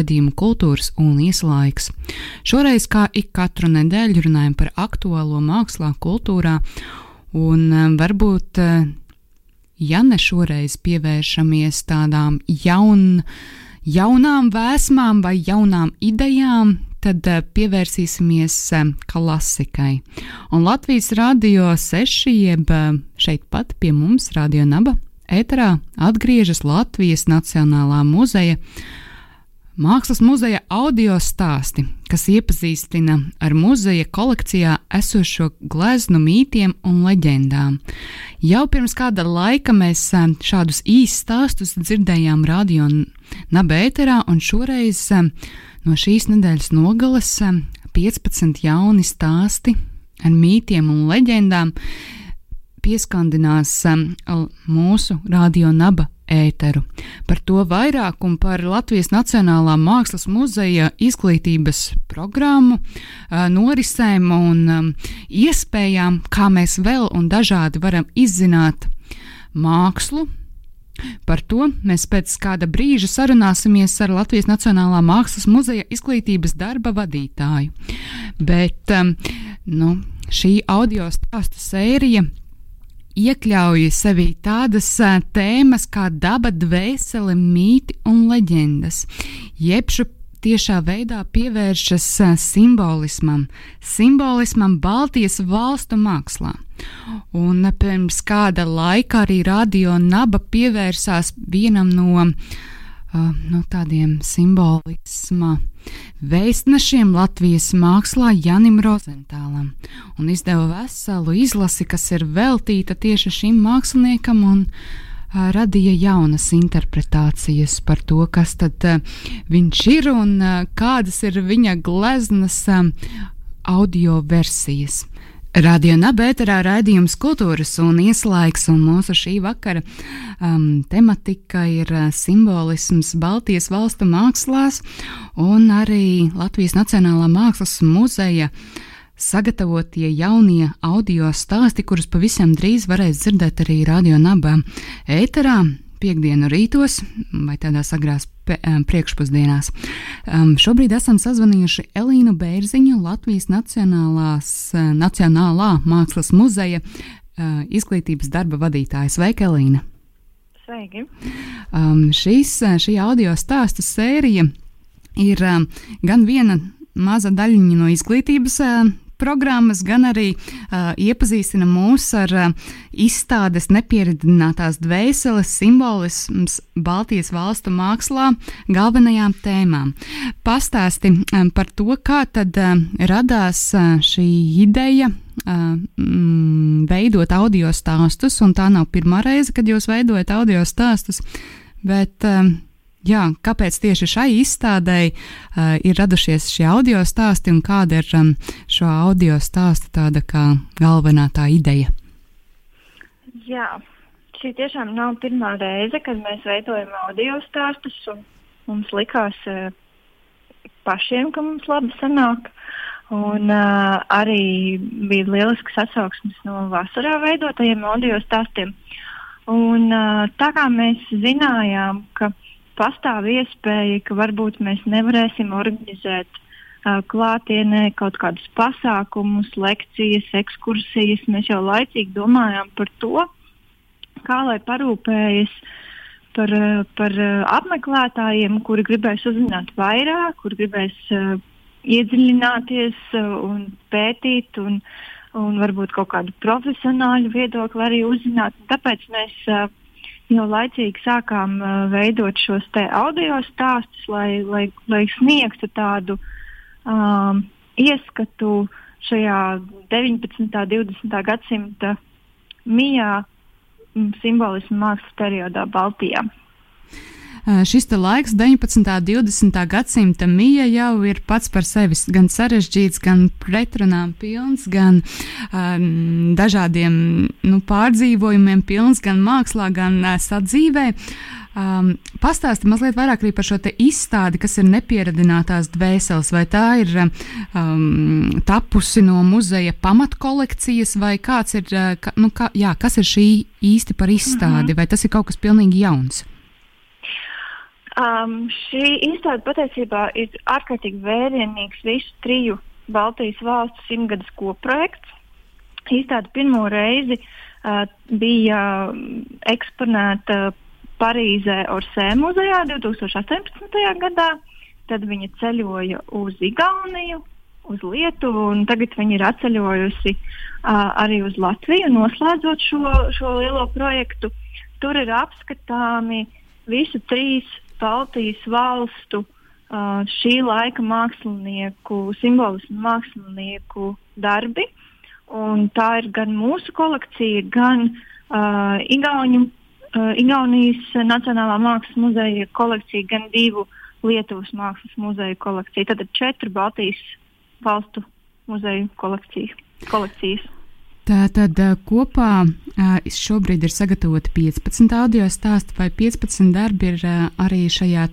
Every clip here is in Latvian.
raidījumu kultūras un ieslaiks. Šoreiz, kā ik katru nedēļu, runājam par aktuālo mākslā, kultūrā, un um, varbūt, uh, ja ne šoreiz pievēršamies tādām jaun, jaunām vēsmām vai jaunām idejām, tad uh, pievērsīsimies um, klasikai. Un Latvijas radio seši, jeb uh, šeit pat pie mums, Radio Naba, ēterā atgriežas Latvijas Nacionālā muzeja Mākslas muzeja audio stāsti, kas iepazīstina ar muzeja kolekcijā esošo gleznu mītiem un leģendām. Jau pirms kāda laika mēs eh, šādus īsus stāstus dzirdējām radio nabēterā, un šoreiz eh, no šīs nedēļas nogales 15 eh, jauni stāsti ar mītiem un leģendām pieskandinās mūsu radio naba ēteru. Par to vairāk un par Latvijas Nacionālā Mākslas muzeja izglītības programmu, norisēm un iespējām, kā mēs vēl un dažādi varam izzināt mākslu. Par to mēs pēc kāda brīža sarunāsimies ar Latvijas Nacionālā Mākslas muzeja izglītības darba vadītāju. Bet nu, šī audio stāstu sērija iekļauj sevī tādas tēmas kā daba, dvēsele, mīti un leģendas, jeb šo tiešā veidā pievēršas simbolismam, simbolismam Baltijas valstu mākslā. Un pirms kāda laika arī radio naba pievērsās vienam no, no tādiem simbolisma vēstnešiem Latvijas mākslā Janim Rozentālam un izdeva veselu izlasi, kas ir veltīta tieši šim māksliniekam un uh, radīja jaunas interpretācijas par to, kas tad uh, viņš ir un uh, kādas ir viņa gleznas audio versijas. Radio Nabērā raidījums kultūras un ieslēgs, un mūsu šī vakara um, tematika ir uh, simbolisms Baltijas valstu mākslās, un arī Latvijas Nacionālā mākslas muzeja sagatavotie jaunie audio stāsti, kurus pavisam drīz varēs dzirdēt arī Radio Nabā ēterā piekdienu rītos vai tādās agrās priekšpusdienās. Um, šobrīd esam sazvanījuši Elīnu Bērziņu, Latvijas Nacionālās, Nacionālā Mākslas muzeja uh, izglītības darba vadītāju. Sveika, Elīna! Sveiki! Um, šīs, šī audio stāstu sērija ir um, gan viena maza daļiņa no izglītības uh, programmas, gan arī uh, iepazīstina mūs ar uh, izstādes nepieridinātās dvēseles simbolisms Baltijas valstu mākslā galvenajām tēmām. Pastāsti um, par to, kā tad uh, radās uh, šī ideja. Mm, veidot audio stāstus, un tā nav pirmā reize, kad jūs veidojat audio stāstus, bet uh, Jā, kāpēc tieši šai izstādēji uh, ir radušies šie audio stāsti un kāda ir um, šo audio stāstu tāda kā galvenā tā ideja? Jā, šī tiešām nav pirmā reize, kad mēs veidojam audio stāstus. Mums likās uh, pašiem, ka mums labi sanāk. Un uh, arī bija lielisks atsauksmes no vasarā veidotajiem audio stāstiem. Un, uh, tā kā mēs zinājām, ka pastāv iespēja, ka varbūt mēs nevarēsim organizēt uh, klātienē kaut kādus pasākumus, lekcijas, ekskursijas. Mēs jau laicīgi domājām par to, kā lai parūpējas par, par apmeklētājiem, kuri gribēs uzzināt vairāk, kuri gribēs uh, iedziļināties uh, un pētīt. Un, Un varbūt kaut kādu profesionāļu viedokli arī uzzināt. Tāpēc mēs uh, jau laicīgi sākām uh, veidot šos audio stāstus, lai, lai, lai sniegtu tādu um, ieskatu šajā 19. un 20. gadsimta mijā simbolismu mākslas periodā Baltijā. Šis laiks, 19. un 20. gadsimta mija, jau ir pats par sevi gan sarežģīts, gan pretrunām pilns, gan um, dažādiem nu, pārdzīvojumiem pilns, gan mākslā, gan uh, sadzīvē. Um, Pastāsti mazliet vairāk par šo izstādi, kas ir nepieradinātās dvēseles. Vai tā ir um, tapusi no muzeja pamatkolekcijas, vai kāds ir, ka, nu, kā, jā, kas ir šī īsti par izstādi, mm -hmm. vai tas ir kaut kas pilnīgi jauns? Um, šī izstāde patiesībā ir ārkārtīgi vērienīgs visu triju Baltijas valstu simtgades koprojekts. Izstāde pirmo reizi uh, bija eksponēta Parīzē Orsē muzejā 2018. gadā. Tad viņa ceļoja uz Igauniju, uz Lietuvu, un tagad viņa ir atceļojusi uh, arī uz Latviju, noslēdzot šo, šo lielo projektu. Tur ir apskatāmi visu trīs Baltijas valstu uh, šī laika mākslinieku, simbolismu mākslinieku darbi. Un tā ir gan mūsu kolekcija, gan uh, Igauņu, uh, Igaunijas Nacionālā mākslas muzeja kolekcija, gan divu Lietuvas mākslas muzeja kolekcija. Tad ir četru Baltijas valstu muzeju kolekciju, kolekcijas. Tātad kopā šobrīd ir sagatavoti 15 audio stāsti, vai 15 darbi ir arī šajā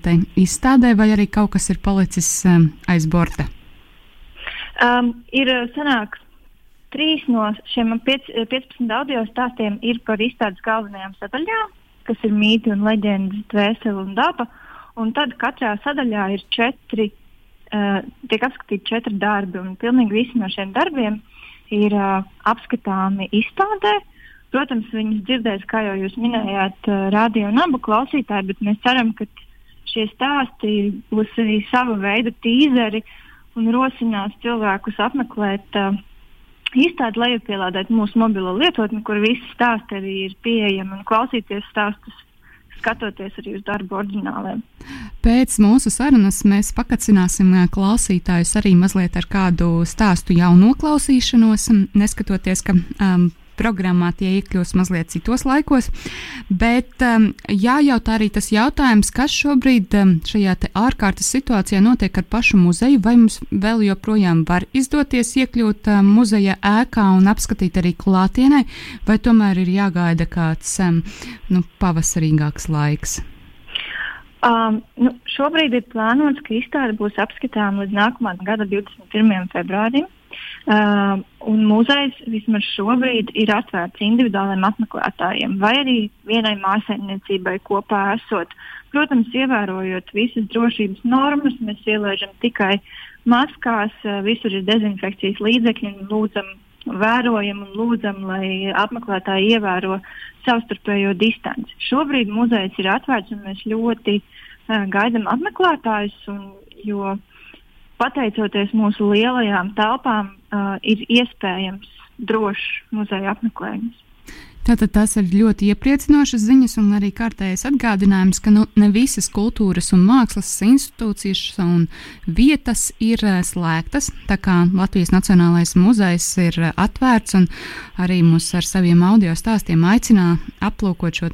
izstādē, vai arī kaut kas ir palicis aiz borta? Um, ir sanāk, trīs no šiem 15 audio stāstiem ir par izstādes galvenajām sadaļām, kas ir mīti un leģendas, dvēsele un daba. Un tad katrā sadaļā ir četri uh, uh, tiek apskatīti četri darbi, un pilnīgi visi no šiem darbiem ir uh, apskatāmi izstādē. Protams, viņus dzirdēs, kā jau jūs minējāt, uh, radio un abu klausītāji, bet mēs ceram, ka šie stāsti būs arī sava veida tīzeri un rosinās cilvēkus apmeklēt uh, izstādi, lai iepielādētu mūsu mobilo lietotni, kur visi stāsti arī ir pieejami un klausīties stāstus skatoties arī uz darbu oriģināliem. Pēc mūsu sarunas mēs pakacināsim klausītājus arī mazliet ar kādu stāstu jau noklausīšanos, neskatoties, ka um, programmā tie iekļūs mazliet citos laikos. Bet um, jājautā arī tas jautājums, kas šobrīd um, šajā ārkārtas situācijā notiek ar pašu muzeju, vai mums vēl joprojām var izdoties iekļūt um, muzeja ēkā un apskatīt arī klātienē, vai tomēr ir jāgaida kāds um, nu, pavasarīgāks laiks. Um, nu, šobrīd ir plānots, ka izstāde būs apskatāma līdz nākamā gada 21. februārim. Uh, un muzejs vismaz šobrīd ir atvērts individuāliem apmeklētājiem vai arī vienai mājasemniecībai kopā esot. Protams, ievērojot visas drošības normas, mēs ielaižam tikai maskās, uh, visur ir dezinfekcijas līdzekļi un lūdzam, vērojam un lūdzam, lai apmeklētāji ievēro savstarpējo distanci. Šobrīd muzejs ir atvērts un mēs ļoti uh, gaidām apmeklētājus. Un, jo pateicoties mūsu lielajām telpām, uh, ir iespējams drošs muzeja apmeklējums. Tātad tas ir ļoti iepriecinošas ziņas un arī kārtējais atgādinājums, ka nu, ne visas kultūras un mākslas institūcijas un vietas ir uh, slēgtas. Tā kā Latvijas Nacionālais muzejs ir uh, atvērts un arī mūs ar saviem audio stāstiem aicina aplūkot šo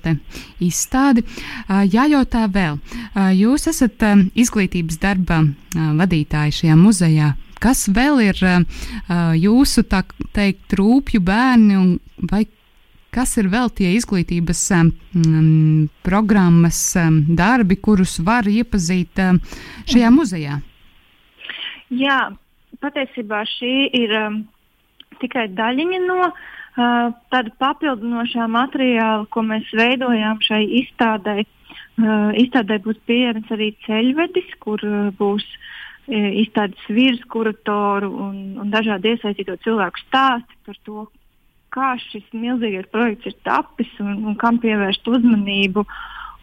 izstādi. Uh, jājautā vēl, jūs esat izglītības darba vadītāji šajā muzejā. Kas vēl ir jūsu tā teikt rūpju bērni un vai Kas ir vēl tie izglītības um, programmas um, darbi, kurus var iepazīt um, šajā muzejā? Jā, patiesībā šī ir um, tikai daļiņa no uh, tāda papildinošā materiāla, ko mēs veidojām šai izstādē. Uh, izstādē būs pieejams arī ceļvedis, kur uh, būs uh, izstādes virskuratoru un, un dažādi iesaistīto cilvēku stāsti par to, kā šis milzīgais projekts ir tapis un, un kam pievērst uzmanību.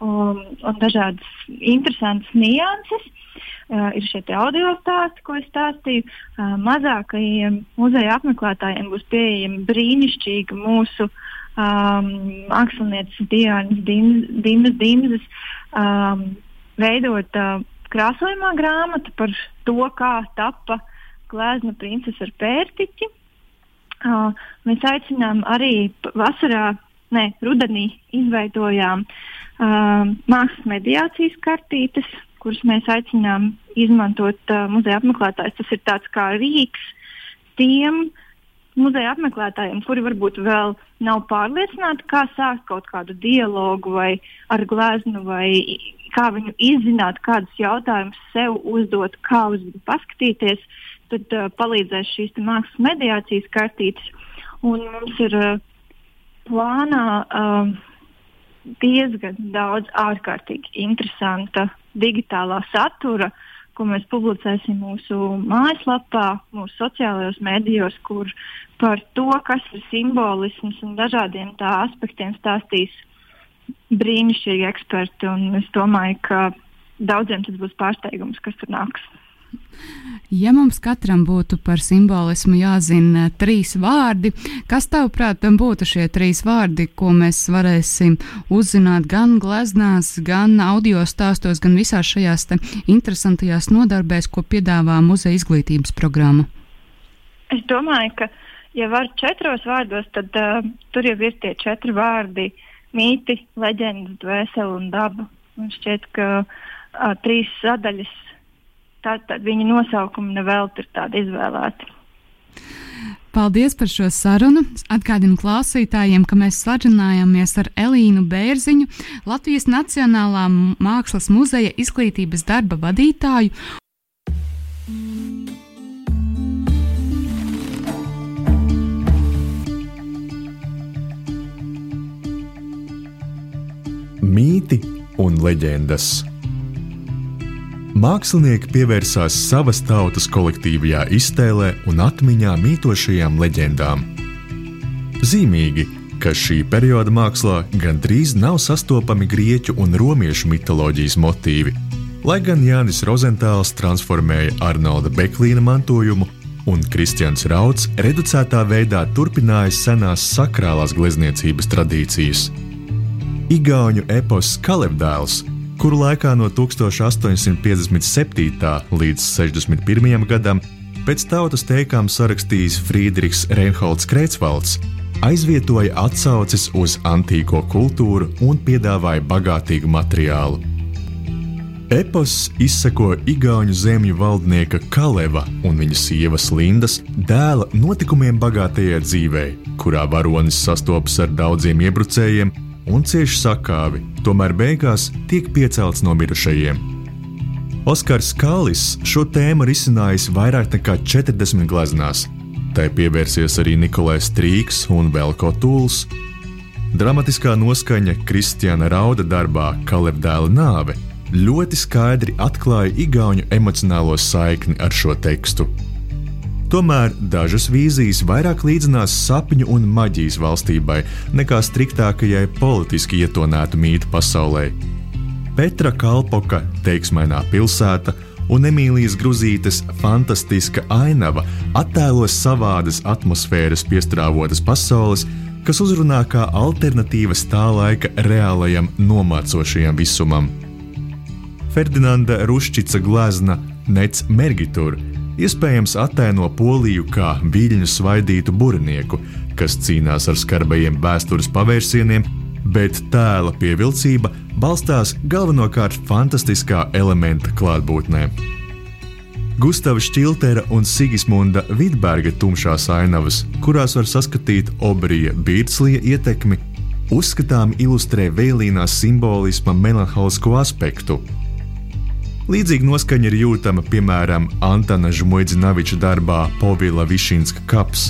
Un, un dažādas interesantas nianses. Uh, ir šie audio stāsti, ko es stāstīju. Uh, mazākajiem muzeja apmeklētājiem būs pieejama brīnišķīga mūsu um, mākslinieces Dienas Dimnas Dimzes um, veidota uh, krāsojumā grāmata par to, kā tappa glezna princese ar pērtiķi. Uh, mēs aicinām arī vasarā, ne, rudenī izveidojām uh, mākslas mediācijas kartītes, kuras mēs aicinām izmantot uh, muzeja apmeklētājs. Tas ir tāds kā rīks tiem muzeja apmeklētājiem, kuri varbūt vēl nav pārliecināti, kā sākt kaut kādu dialogu vai ar gleznu, vai kā viņu izzināt, kādus jautājumus sev uzdot, kā uz viņu paskatīties. Uh, tad uh, palīdzēs šīs mākslas mediācijas kartītes. Un mums ir uh, plānā uh, diezgan daudz ārkārtīgi interesanta digitālā satura, ko mēs publicēsim mūsu mājaslapā, mūsu sociālajos medijos, kur par to, kas ir simbolisms un dažādiem tā aspektiem stāstīs brīnišķīgi eksperti. Es domāju, ka daudziem tas būs pārsteigums, kas tur nāks. Ja mums katram būtu par simbolismu jāzina trīs vārdi, kas tavuprāt būtu šie trīs vārdi, ko mēs varēsim uzzināt gan gleznās, gan audio stāstos, gan visās šajās interesantajās nodarbēs, ko piedāvā muzeja izglītības programma? Es domāju, ka, ja var četros vārdos, tad uh, tur jau ir tie četri vārdi - mīti, leģendas, dvēsele un daba. Man šķiet, ka uh, trīs sadaļas Tātad viņa nosaukumi nevelti ir tādi izvēlēti. Paldies par šo sarunu. Atgādinu klausītājiem, ka mēs sarunājāmies ar Elīnu Bērziņu, Latvijas Nacionālā Mākslas muzeja izglītības darba vadītāju. Mīti un leģendas. Mākslinieki pievērsās savas tautas kolektīvajā iztēlē un atmiņā mītošajām leģendām. Zīmīgi, ka šī perioda mākslā gandrīz nav sastopami grieķu un romiešu mitoloģijas motīvi, lai gan Jānis Rozentāls transformēja Arnolda Beklīna mantojumu, un Kristians Rauds reducētā veidā turpināja senās sakrālās glezniecības tradīcijas. Igauņu epos Kalevdēls kuru laikā no 1857. līdz 61. gadam pēc tautas teikām sarakstījis Friedrichs Reinholds Kreitsvalds, aizvietoja atsauces uz antīko kultūru un piedāvāja bagātīgu materiālu. Epos izsako Igaunijas zemju valdnieka Kaleva un viņa sievas Lindas dēla notikumiem bagātajā dzīvē, kurā varonis sastopas ar daudziem iebrucējiem un cieši sakāvi, tomēr beigās tiek piecelts no mirušajiem. Oskars Kālis šo tēmu risinājis vairāk nekā 40 gleznās. Tai pievērsies arī Nikolais Strīks un Velko Tūls. Dramatiskā noskaņa Kristiāna Rauda darbā Kalevdēla nāve ļoti skaidri atklāja Igauniju emocionālo saikni ar šo tekstu. Tomēr dažas vīzijas vairāk līdzinās sapņu un maģijas valstībai nekā striktākajai politiski ietonētu mītu pasaulē. Petra Kalpoka teiksmainā pilsēta un Emīlijas Gruzītes fantastiska ainava attēlo savādas atmosfēras piestrāvotas pasaules, kas uzrunā kā alternatīvas tā laika reālajam nomācošajam visumam. Ferdinanda Ruščica glezna Nec Mergitur iespējams attēlo Poliju kā viļņu svaidītu burnieku, kas cīnās ar skarbajiem vēstures pavērsieniem, bet tēla pievilcība balstās galvenokārt fantastiskā elementa klātbūtnē. Gustavs Čiltera un Sigismunda Vidberga tumšās ainavas, kurās var saskatīt Obrija Bīrslija ietekmi, uzskatām ilustrē vēlīnā simbolisma melanholisko aspektu, Līdzīga noskaņa ir jūtama piemēram Antona Žmuidzinaviča darbā Povila Višinska kaps,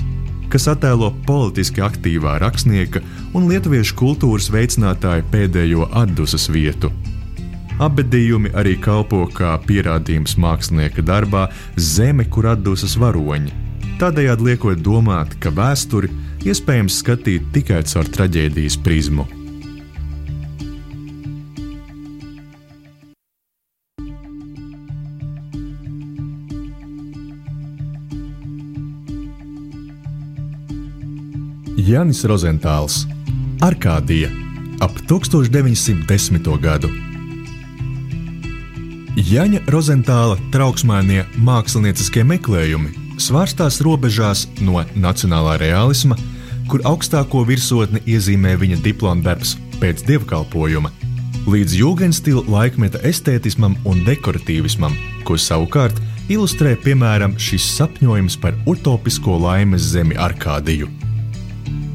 kas attēlo politiski aktīvā rakstnieka un lietuviešu kultūras veicinātāja pēdējo atdusas vietu. Abedījumi arī kalpo kā pierādījums mākslinieka darbā Zeme, kur atdusas varoņi, tādējādi liekot domāt, ka vēsturi iespējams skatīt tikai caur traģēdijas prizmu. Janis Rozentāls, Arkādija ap 1910. gadu. Jaņa Rozentāla trauksmainie mākslinieckie meklējumi svārstās robežās no nacionālā realisma, kur augstāko virsotni iezīmē viņa diploma darbs pēc dievkalpojuma, līdz jūgenstila laikmeta estētismam un dekoratīvismam, ko savukārt ilustrē piemēram šis sapņojums par utopisko laimes zemi Arkādiju.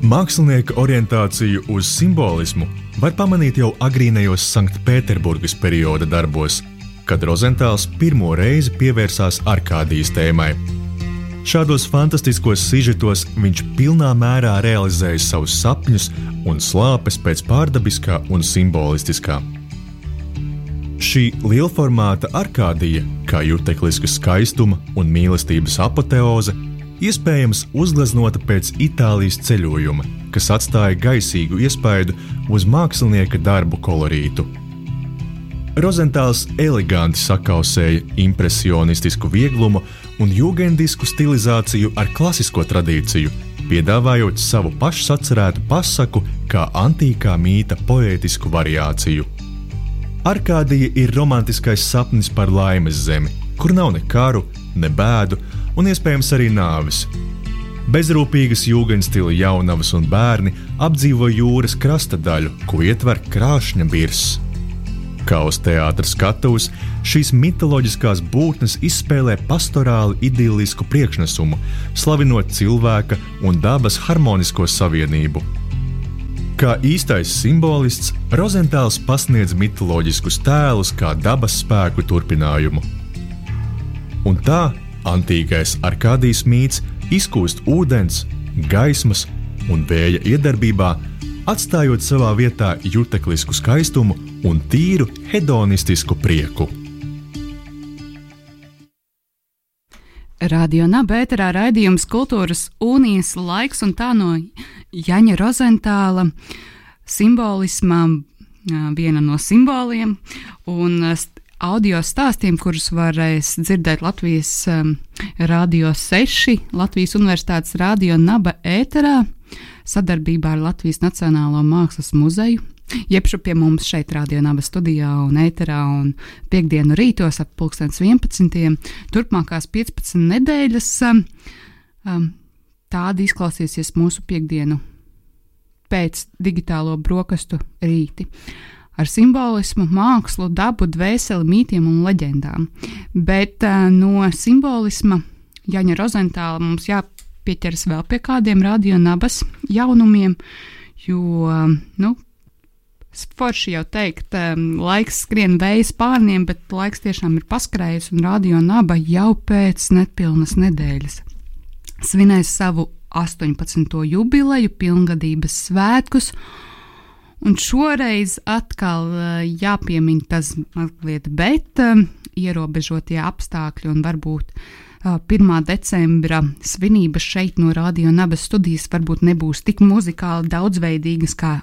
Mākslinieka orientāciju uz simbolismu var pamanīt jau agrīnajos Sanktpēterburgas perioda darbos, kad Rozentāls pirmo reizi pievērsās Arkādijas tēmai. Šādos fantastiskos sižetos viņš pilnā mērā realizēja savus sapņus un slāpes pēc pārdabiskā un simbolistiskā. Šī lielformāta arkādija, kā jutekliska skaistuma un mīlestības apoteoze, iespējams uzgleznota pēc Itālijas ceļojuma, kas atstāja gaisīgu iespaidu uz mākslinieka darbu kolorītu. Rozentāls eleganti sakausēja impresionistisku vieglumu un jūgendisku stilizāciju ar klasisko tradīciju, piedāvājot savu pašsacerētu pasaku kā antīkā mīta poētisku variāciju. Arkādija ir romantiskais sapnis par laimes zemi, kur nav ne karu, ne bēdu un iespējams arī nāves. Bezrūpīgas jūgenstila jaunavas un bērni apdzīvo jūras krasta daļu, ko ietver krāšņa birs. Kā uz teātras skatuves, šīs mitoloģiskās būtnes izspēlē pastorāli idillisku priekšnesumu, slavinot cilvēka un dabas harmonisko savienību. Kā īstais simbolists, Rozentāls pasniedz mitoloģiskus tēlus kā dabas spēku turpinājumu. Un tā antīkais arkādijas mīts izkūst ūdens, gaismas un vēja iedarbībā, atstājot savā vietā juteklisku skaistumu un tīru hedonistisku prieku. Radio Nabērā raidījums Kultūras unijas laiks un tā no Jaņa Rozentāla simbolismā viena no simboliem un audio stāstiem, kurus varēs dzirdēt Latvijas um, Rādio 6, Latvijas Universitātes Rādio Naba ēterā sadarbībā ar Latvijas Nacionālo Mākslas muzeju Jebšu pie mums šeit, Rādījumā, studijā un ēterā, un piekdienu rītos ap 11. Turpmākās 15 nedēļas um, um, tādi izklausīsies mūsu piekdienu pēc digitālo brokastu rīti. Ar simbolismu, mākslu, dabu, dvēseli, mītiem un leģendām. Bet uh, no simbolisma Jaņa Rozentāla mums jāpieķeras vēl pie kādiem radionabas jaunumiem, jo nu, Forši jau teikt, um, laiks skrien vējas pārniem, bet laiks tiešām ir paskrējis, un radio naba jau pēc nepilnas nedēļas svinēs savu 18. jubileju, pilngadības svētkus. Un šoreiz atkal uh, jāpiemin tas mazliet, bet um, ierobežotie apstākļi un varbūt uh, 1. decembra svinības šeit no Radio Nabas studijas varbūt nebūs tik muzikāli daudzveidīgas kā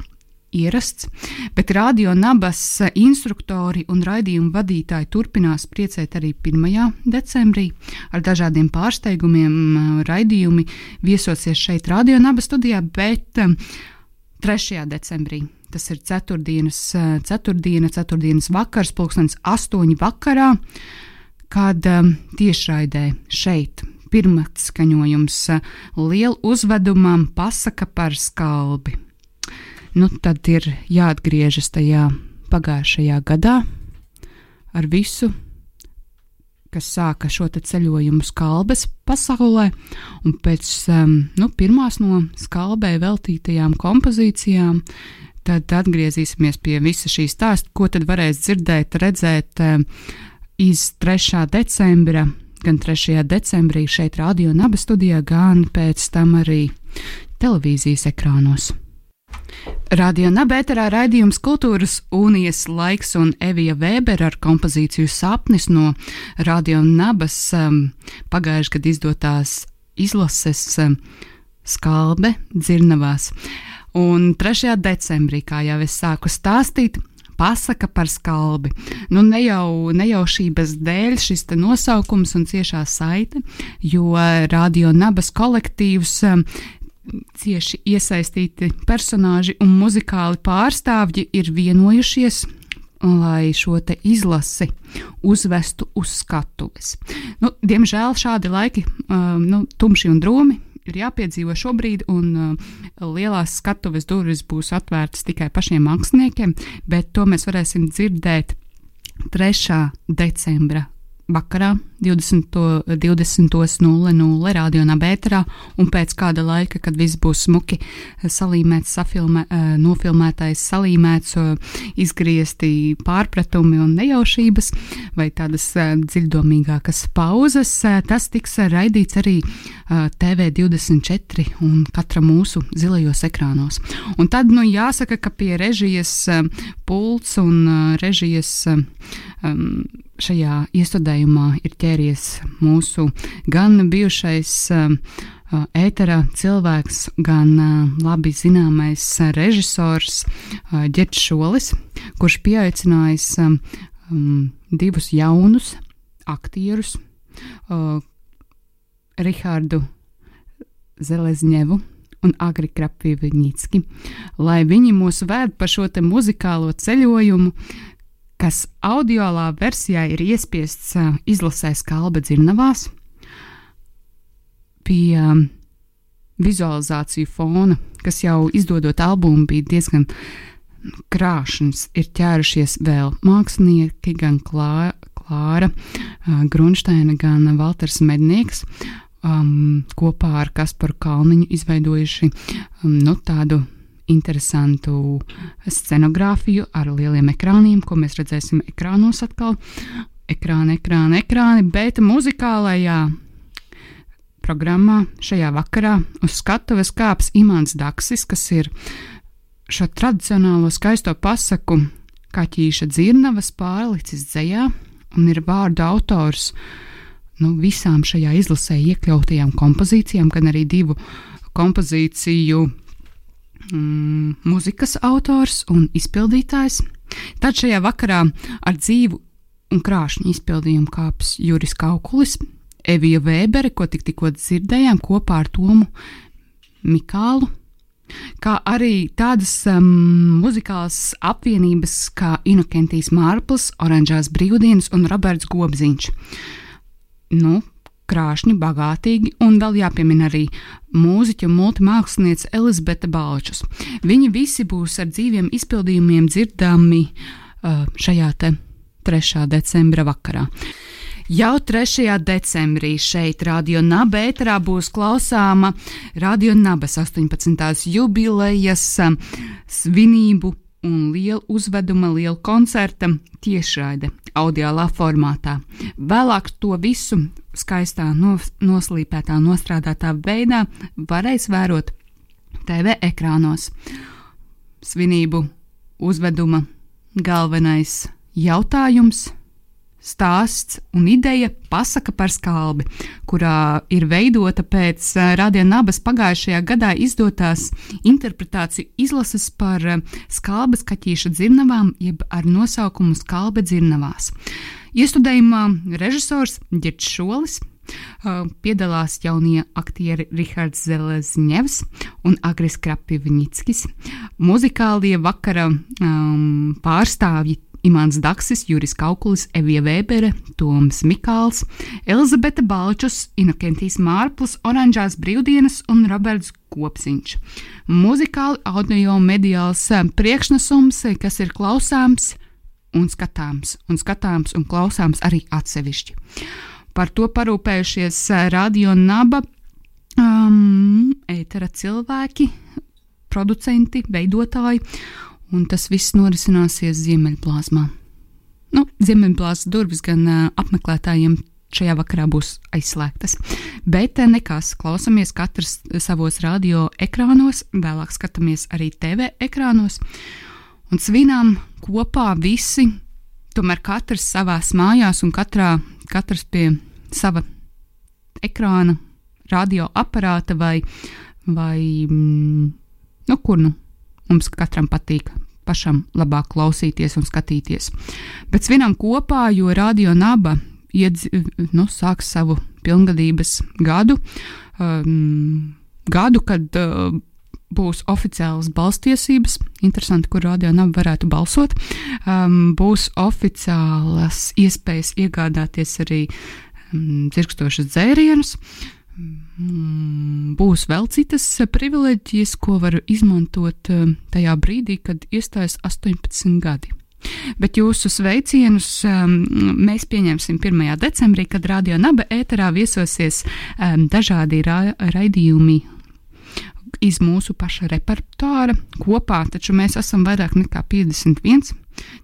ierasts, bet radio nabas instruktori un raidījumu vadītāji turpinās priecēt arī 1. decembrī ar dažādiem pārsteigumiem. Raidījumi viesosies šeit, radio nabas studijā, bet 3. decembrī. Tas ir ceturtdienas, ceturtdiena, ceturtdienas vakars, pulkstenis astoņi vakarā, kad tiešraidē šeit pirmats skaņojums lielu uzvedumam pasaka par skalbi nu, tad ir jāatgriežas tajā pagājušajā gadā ar visu, kas sāka šo ceļojumu skalbes pasaulē, un pēc um, nu, pirmās no skalbē veltītajām kompozīcijām. Tad atgriezīsimies pie visa šī stāsta, ko tad varēs dzirdēt, redzēt um, iz 3. decembra, gan 3. decembrī šeit, Radio Naba studijā, gan pēc tam arī televīzijas ekrānos. Radio Nabērā raidījums Kultūras unijas laiks un Evija Vēbera ar kompozīciju Sapnis no Radio Nabas um, pagājušajā gadā izdotās izlases um, skalbe dzirnavās. Un 3. decembrī, kā jau es sāku stāstīt, pasaka par skalbi. Nu, ne jau nejaušības dēļ šis nosaukums un ciešā saite, jo Radio Nabas kolektīvs um, cieši iesaistīti personāļi un muzikāli pārstāvji ir vienojušies, lai šo izlasi uzvestu uz skatuves. Nu, diemžēl šādi laiki, um, nu, tumši un drūmi, ir jāpiedzīvo šobrīd, un uh, lielās skatuves durvis būs atvērtas tikai pašiem māksliniekiem, bet to mēs varēsim dzirdēt 3. decembra vakarā 20.00 20 radio nabēterā, un pēc kāda laika, kad viss būs smuki salīmēts, safilmē, eh, nofilmētais, salīmēts, izgriezti pārpratumi un nejaušības, vai tādas dziļdomīgākas pauzes, tas tiks raidīts arī TV24 un katra mūsu zilajos ekrānos. Un tad, nu, jāsaka, ka pie režijas pults un režijas um, šajā iestudējumā ir ķēries mūsu gan bijušais uh, ētera cilvēks, gan uh, labi zināmais režisors uh, Ģerts Šolis, kurš pieaicinājis um, divus jaunus aktierus, uh, Rihardu Zelezņevu un Agri Krapīviņicki, lai viņi mūs vēd pa šo te muzikālo ceļojumu, kas audiolā versijā ir iespiests uh, izlasē skalba dzirnavās, pie um, vizualizāciju fona, kas jau izdodot albumu bija diezgan krāšņs, ir ķērušies vēl mākslinieki, gan Klā, Klāra uh, Grunsteina, gan Valters Mednieks. Um, kopā ar Kasparu Kalniņu izveidojuši um, nu, tādu interesantu scenogrāfiju ar lieliem ekrāniem, ko mēs redzēsim ekrānos atkal. Ekrāni, ekrāni, ekrāni, bet muzikālajā programmā šajā vakarā uz skatuves kāps Imants Daksis, kas ir šo tradicionālo skaisto pasaku kaķīša dzirnavas pārlicis dzējā un ir vārdu autors nu, visām šajā izlasē iekļautajām kompozīcijām, gan arī divu kompozīciju mm, mūzikas autors un izpildītājs. Tad šajā vakarā ar dzīvu un krāšņu izpildījumu kāps Juris Kaukulis, Evija Vēbere, ko tik, tikko dzirdējām, kopā ar Tomu Mikālu. Kā arī tādas um, muzikālas apvienības kā Inokentijas Mārpls, Oranžās brīvdienas un Roberts Gobziņš. Nu, krāšņi, bagātīgi, un vēl jāpiemina arī mūziķa un multimākslinieca Elizabete Balčus. Viņi visi būs ar dzīviem izpildījumiem dzirdami uh, šajā 3. decembra vakarā. Jau 3. decembrī šeit, Radio Naba ēterā, būs klausāma Radio Nabas 18. jubilejas um, svinību un liela uzveduma, liela koncerta tiešraide audiālā formātā. Vēlāk to visu skaistā, nos, noslīpētā, nostrādātā veidā varēs vērot TV ekrānos. Svinību uzveduma galvenais jautājums stāsts un ideja pasaka par skalbi, kurā ir veidota pēc eh, Rādījuma Nabas pagājušajā gadā izdotās interpretāciju izlases par eh, skalbas kaķīša dzirnavām, jeb ar nosaukumu Skalbe dzirnavās. Iestudējumā režisors Girts Šolis Uh, piedalās jaunie aktieri Rihards Zelezņevs un Agris Krapivņickis. Muzikālie vakara um, pārstāvji Imants Daksis, Juris Kaukulis, Evija Vēbere, Toms Mikāls, Elizabete Balčus, Inokentijas Mārplis, Oranžās brīvdienas un Roberts Kopsiņš. Muzikāli audio mediāls eh, priekšnesums, eh, kas ir klausāms un skatāms, un skatāms un klausāms arī atsevišķi. Par to parūpējušies eh, Radio Naba, um, ētera cilvēki, producenti, veidotāji un tas viss norisināsies Ziemeļplāzmā. Nu, Ziemeļplāzmas durvis gan uh, apmeklētājiem šajā vakarā būs aizslēgtas. Bet nekas, klausāmies katrs savos radio ekrānos, vēlāk skatāmies arī TV ekrānos un svinām kopā visi, tomēr katrs savās mājās un katrā, katrs pie sava ekrāna, radioaparāta vai, vai mm, nu, kur nu Mums katram patīk pašam labāk klausīties un skatīties. Bet svinam kopā, jo Radio Naba iedz, nu, sāks savu pilngadības gadu. Um, gadu, kad uh, būs oficiālas balstiesības. Interesanti, kur radio nav varētu balsot. Um, būs oficiālas iespējas iegādāties arī um, dzirkstošas dzērienus. Mm, būs vēl citas privileģijas, ko var izmantot eh, tajā brīdī, kad iestājas 18 gadi. Bet jūsu sveicienus um, mēs pieņemsim 1. decembrī, kad Radio Naba ēterā viesosies um, dažādi ra raidījumi iz mūsu paša repertuāra kopā, taču mēs esam vairāk nekā 51.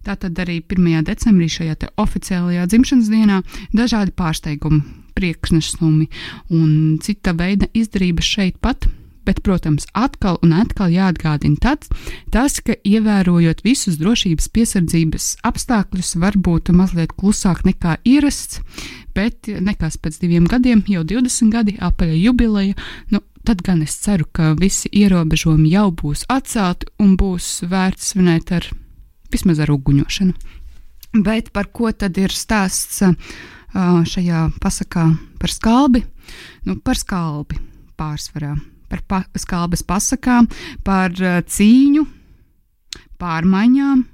Tātad arī 1. decembrī šajā oficiālajā dzimšanas dienā dažādi pārsteigumi, priekšnesumi un cita veida izdarības šeit pat Bet, protams, atkal un atkal jāatgādina tāds, tas, ka ievērojot visus drošības piesardzības apstākļus, var būt mazliet klusāk nekā ierasts, bet nekas pēc diviem gadiem, jau 20 gadi, apaļa jubileja, nu, tad gan es ceru, ka visi ierobežojumi jau būs atcelti un būs vērts svinēt ar vismaz ar uguņošanu. Bet par ko tad ir stāsts šajā pasakā par skalbi? Nu, par skalbi pārsvarā par pa skalbas pasakām, par cīņu, pārmaiņām,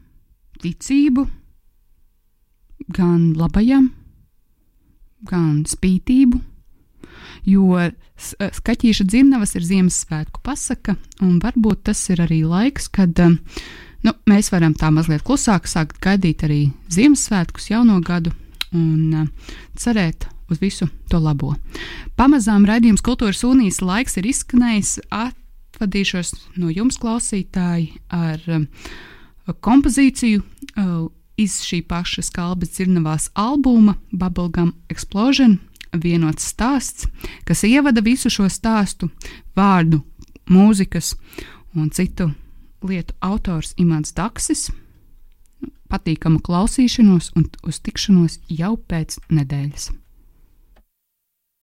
ticību, gan labajam, gan spītību. Jo skatīša dzirnavas ir Ziemassvētku pasaka, un varbūt tas ir arī laiks, kad nu, mēs varam tā mazliet klusāk sākt gaidīt arī Ziemassvētkus, jauno gadu un uh, cerēt uz visu to labo. Pamazām raidījums Kultūras unijas laiks ir izskanējis. Atvadīšos no jums, klausītāji, ar um, kompozīciju uh, iz šī paša skalbes dzirnavās albuma Bubblegum Explosion. Vienots stāsts, kas ievada visu šo stāstu, vārdu, mūzikas un citu lietu autors Imants Daksis. Patīkamu klausīšanos un uz tikšanos jau pēc nedēļas.